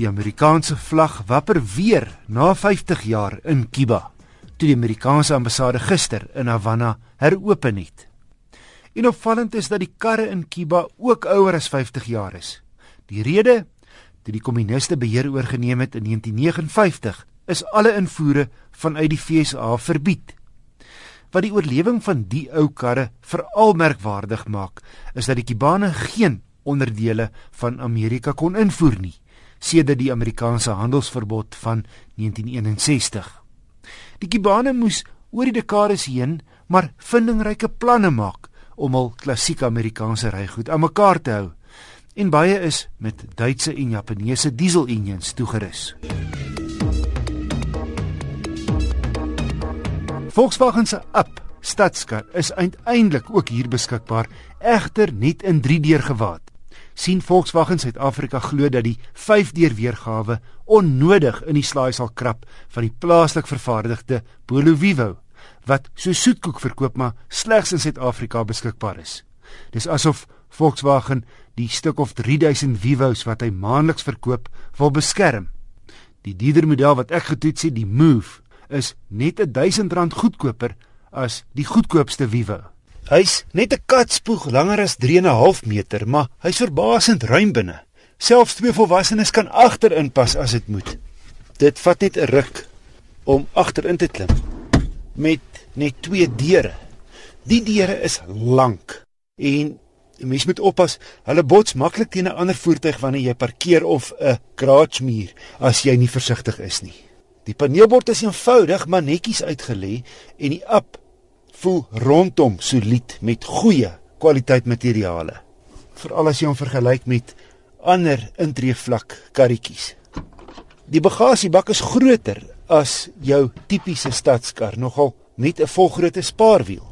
Die Amerikaanse vlag wapper weer na 50 jaar in Kiba, toe die Amerikaanse ambassade gister in Havana heropen het. En opvallend is dat die karre in Kiba ook ouer as 50 jaar is. Die rede, toe die kommuniste beheer oorgeneem het in 1959, is alle invoere vanuit die FSA verbied. Wat die oorlewing van die ou karre veral merkwaardig maak, is dat die Kubane geen onderdele van Amerika kon invoer nie sedert die Amerikaanse handelsverbod van 1961. Die Kubane moes oor die dekades heen maar vindingryke planne maak om al klassieke Amerikaanse rygoed aan mekaar te hou en baie is met Duitse en Japaneese diesel-engines toegerus. Volkswagen se Up stadskar is uiteindelik ook hier beskikbaar, egter net in 3-deur gewaad sien Volkswagen Suid-Afrika glo dat die 5-deur weergawe onnodig in die slaai sal krap van die plaaslik vervaardigde Polo Vivo wat so soetkoek verkoop maar slegs in Suid-Afrika beskikbaar is. Dis asof Volkswagen die stuk of 3000 Vivos wat hy maandeliks verkoop wil beskerm. Die dierder model wat ek getoets het, die Move, is net 1000 rand goedkoper as die goedkoopste Vivo. Hy's net 'n katspoeg langer as 3 en 'n half meter, maar hy's verbasend ruim binne. Selfs twee volwassenes kan agterin pas as dit moet. Dit vat net 'n ruk om agterin te klim met net twee deure. Die deure is lank en mens moet oppas, hulle bots maklik teen 'n ander voertuig wanneer jy parkeer of 'n garage muur as jy nie versigtig is nie. Die paneelbord is eenvoudig maar netjies uitgelê en die app voel rondom solied met goeie kwaliteit materiale. Veral as jy hom vergelyk met ander intreevlak karretjies. Die bagasiebak is groter as jou tipiese stadskar, nogal met 'n volgrootte spaarwiel.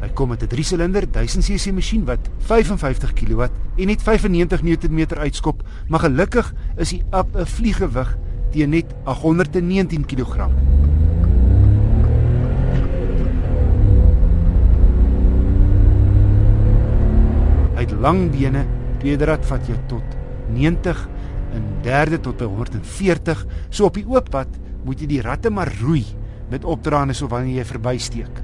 Hy kom met 'n 3-silinder 1000cc masjien wat 55 kW en net 95 Nm uitskop, maar gelukkig is die app 'n vliegewig teen net 819 kg. Lang bene, tweede rad vat jou tot 90 en derde tot by 140. So op die oop pad moet jy die ratte maar roei met opdraande so wanneer jy verbysteek.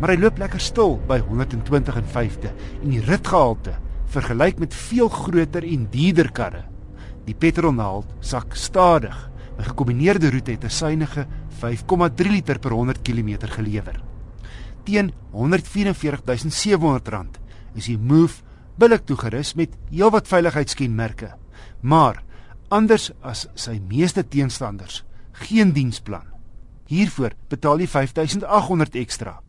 Maar hy loop lekker stil by 120 en 5de en die ritgehalte vergelyk met veel groter en duurder karre. Die petrolnaald sak stadig. 'n Gekombineerde roete het 'n suiwige 5,3 liter per 100 km gelewer. Teen 144700 rand is die Move billik toegerus met heelwat veiligheidskenmerke. Maar anders as sy meeste teenstanders, geen diensplan. Hiervoor betaal jy 5800 ekstra.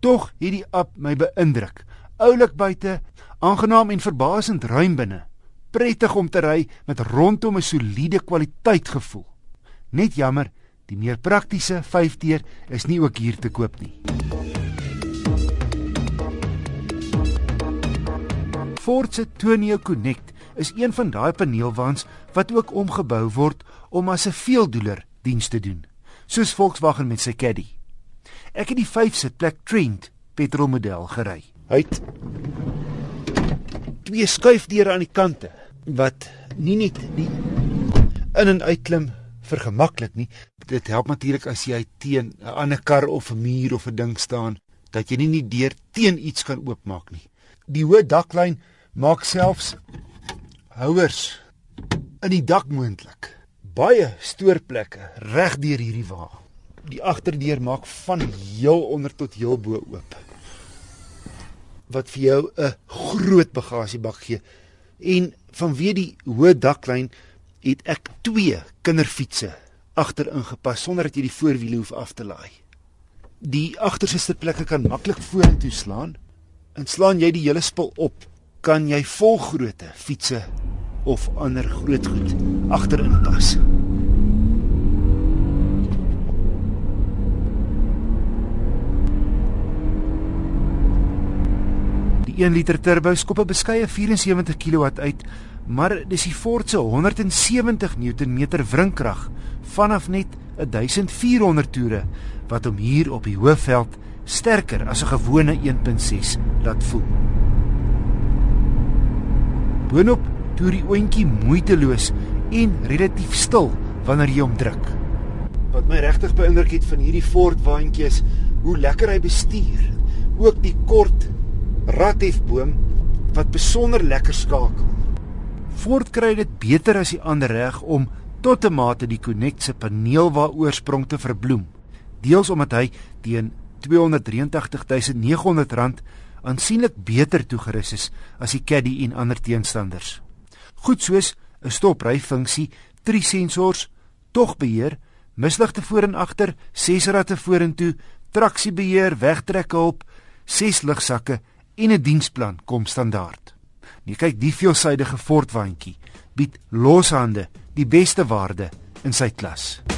Tog het die app my beïndruk. Oulik buite, aangenaam en verbasend ruim binne. Prettig om te ry met rondom 'n soliede kwaliteit gevoel. Net jammer, die meer praktiese 5-deur is nie ook hier te koop nie. Ford se Tonio Connect is een van daai paneelwaans wat ook omgebou word om as 'n veeldoeler diens te doen, soos Volkswagen met sy Caddy. Ek het die 5-sitplek Trent petrolmodel gery. Hy het twee skuifdeure aan die kante wat nie net die in en uitklim vergemaklik nie. Dit help natuurlik as jy teen 'n ander kar of 'n muur of 'n ding staan dat jy nie nie deur teen iets kan oopmaak nie. Die hoë daklyn maak selfs houers in die dak moontlik. Baie stoorplekke reg deur hierdie wa. Die agterdeur maak van heel onder tot heel bo oop. Wat vir jou 'n groot bagasiebak gee. En vanweë die hoë daklyn het ek twee kinderfietsse agter ingepas sonder dat jy die voorwiele hoef af te laai. Die agterste sitplekke kan maklik vorentoe slaan en slaan jy die hele spul op kan jy volgrootte fietsse of ander groot goed agterin pas. Die 1 liter turbo skop 'n beskeie 74 kW uit, maar dis die Ford se 170 Nm wrinkrag vanaf net 1400 toere wat hom hier op die hoofveld sterker as 'n gewone 1.6 laat voel. Boonop toer die oentjie moeiteloos en relatief stil wanneer jy hom druk. Wat my regtig beïndruk het van hierdie Ford waantjie is hoe lekker hy bestuur. Ook die kort rathefboom wat besonder lekker skakel. Ford kry dit beter as die ander reg om tot 'n mate die Connect se paneel waaroor te verbloem. Deels omdat hy teen R283900 aansienlik beter toegerus is as die Caddy en ander teenstanders. Goed soos 'n stopryfunksie, drie sensors, togbeheer, misligte voor en agter, ses ratte vorentoe, traksiebeheer, wegtrekhulp, ses lugsakke en 'n diensplan kom standaard. Jy kyk die veelsidige Ford waantjie bied loshande die beste waarde in sy klas.